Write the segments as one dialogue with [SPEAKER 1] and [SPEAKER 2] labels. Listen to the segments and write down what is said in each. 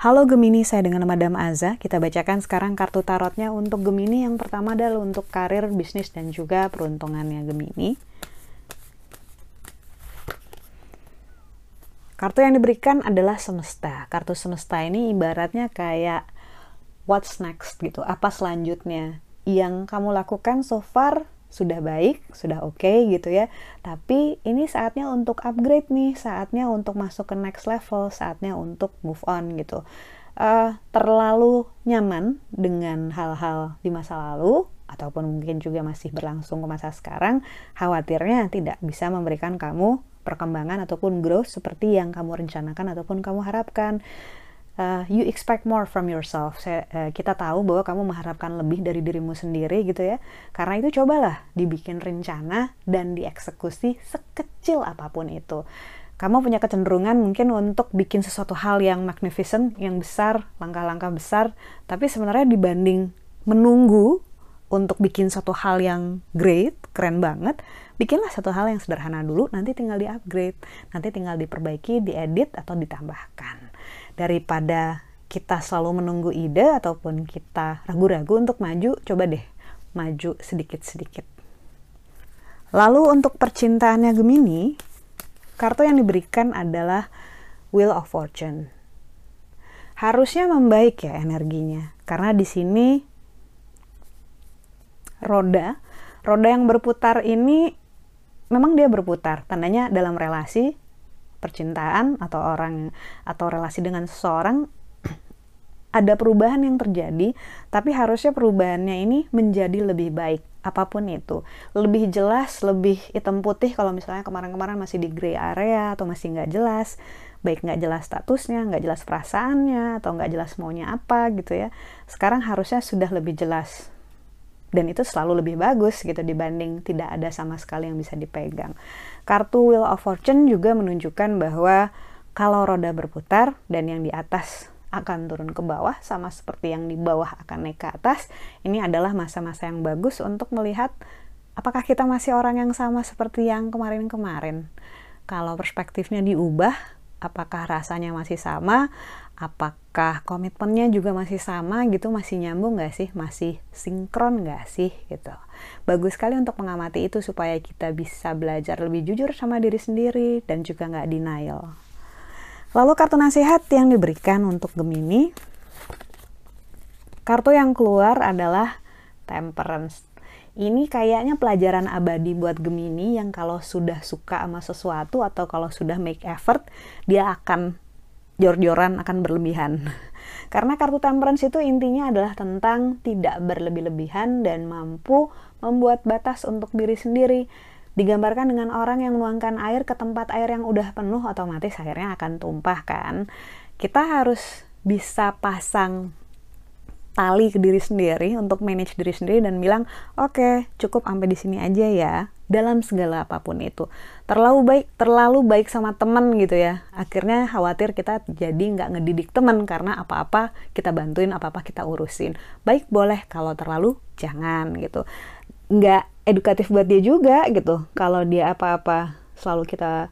[SPEAKER 1] Halo Gemini, saya dengan Madam Aza. Kita bacakan sekarang kartu tarotnya untuk Gemini. Yang pertama adalah untuk karir, bisnis, dan juga peruntungannya Gemini. Kartu yang diberikan adalah semesta. Kartu semesta ini ibaratnya kayak what's next gitu. Apa selanjutnya? Yang kamu lakukan so far sudah baik, sudah oke okay, gitu ya. Tapi ini saatnya untuk upgrade nih, saatnya untuk masuk ke next level, saatnya untuk move on gitu. Uh, terlalu nyaman dengan hal-hal di masa lalu ataupun mungkin juga masih berlangsung ke masa sekarang, khawatirnya tidak bisa memberikan kamu perkembangan ataupun growth seperti yang kamu rencanakan ataupun kamu harapkan uh, you expect more from yourself. Saya, uh, kita tahu bahwa kamu mengharapkan lebih dari dirimu sendiri gitu ya. Karena itu cobalah dibikin rencana dan dieksekusi sekecil apa pun itu. Kamu punya kecenderungan mungkin untuk bikin sesuatu hal yang magnificent, yang besar, langkah-langkah besar, tapi sebenarnya dibanding menunggu untuk bikin satu hal yang great, keren banget, bikinlah satu hal yang sederhana dulu, nanti tinggal di-upgrade, nanti tinggal diperbaiki, diedit, atau ditambahkan daripada kita selalu menunggu ide ataupun kita ragu-ragu untuk maju, coba deh maju sedikit-sedikit. Lalu untuk percintaannya Gemini, kartu yang diberikan adalah Wheel of Fortune. Harusnya membaik ya energinya, karena di sini roda, roda yang berputar ini memang dia berputar, tandanya dalam relasi percintaan atau orang atau relasi dengan seseorang ada perubahan yang terjadi, tapi harusnya perubahannya ini menjadi lebih baik apa pun itu. Lebih jelas lebih hitam putih kalau misalnya kemarin-kemarin masih di gray area atau masih nggak jelas. Baik nggak jelas statusnya nggak jelas perasaannya atau nggak jelas maunya apa gitu ya. Sekarang harusnya sudah lebih jelas dan itu selalu lebih bagus gitu dibanding tidak ada sama sekali yang bisa dipegang Kartu Wheel of Fortune juga menunjukkan bahwa kalau roda berputar dan yang di atas akan turun ke bawah sama seperti yang di bawah akan naik ke atas, ini adalah masa-masa yang bagus untuk melihat apakah kita masih orang yang sama seperti yang kemarin-kemarin. Kalau perspektifnya diubah, apakah rasanya masih sama apakah komitmennya juga masih sama gitu masih nyambung nggak sih masih sinkron nggak sih gitu. Bagus sekali untuk mengamati itu supaya kita bisa belajar lebih jujur sama diri sendiri dan juga nggak denial. Lalu kartu nasihat yang diberikan untuk Gemini. Kartu yang keluar adalah temperance ini kayaknya pelajaran abadi buat Gemini yang kalau sudah suka sama sesuatu atau kalau sudah make effort dia akan jor-joran akan berlebihan. Karena kartu temperance itu intinya adalah tentang tidak berlebih-lebihan dan mampu membuat batas untuk diri sendiri. Digambarkan dengan orang yang menuangkan air ke tempat air yang udah penuh otomatis akhirnya akan tumpah kan. Kita harus bisa pasang tali ke diri sendiri untuk manage diri sendiri dan bilang oke okay, cukup sampai di sini aja ya dalam segala apa pun itu. Terlalu baik terlalu baik sama teman gitu ya. Akhirnya khawatir kita jadi nggak ngedidik teman karena apa-apa kita bantuin apa-apa kita urusin. Baik boleh kalau terlalu jangan gitu. Nggak edukatif buat dia juga gitu. Kalau dia apa-apa selalu kita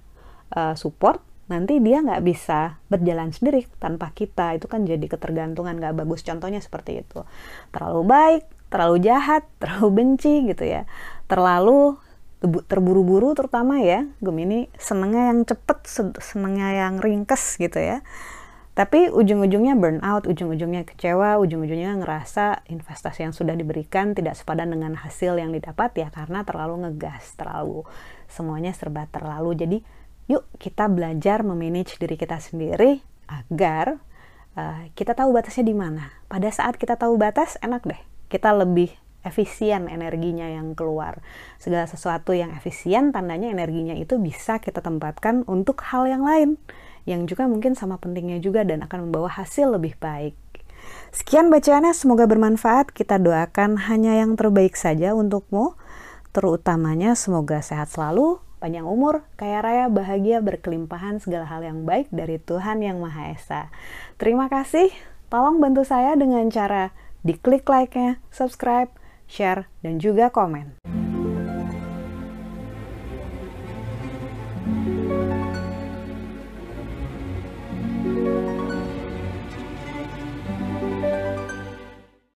[SPEAKER 1] uh, support nanti dia nggak bisa berjalan sendiri tanpa kita. Itu kan jadi ketergantungan nggak bagus. Contohnya seperti itu. Terlalu baik terlalu jahat terlalu benci gitu ya. Terlalu terburu-buru terutama ya. Gemini senengnya yang cepet senengnya yang ringkes gitu ya. Tapi ujung-ujungnya burnout, ujung-ujungnya kecewa, ujung-ujungnya ngerasa investasi yang sudah diberikan tidak sepadan dengan hasil yang didapat ya karena terlalu ngegas, terlalu semuanya serba terlalu. Jadi yuk kita belajar memanage diri kita sendiri agar uh, kita tahu batasnya di mana. Pada saat kita tahu batas, enak deh. Kita lebih efisien energinya yang keluar. Segala sesuatu yang efisien, tandanya energinya itu bisa kita tempatkan untuk hal yang lain. Yang juga mungkin sama pentingnya juga dan akan membawa hasil lebih baik. Sekian bacaannya, semoga bermanfaat. Kita doakan hanya yang terbaik saja untukmu. Terutamanya semoga sehat selalu, panjang umur, kaya raya, bahagia, berkelimpahan segala hal yang baik dari Tuhan Yang Maha Esa. Terima kasih. Tolong bantu saya dengan cara diklik like-nya, subscribe, share, dan juga komen.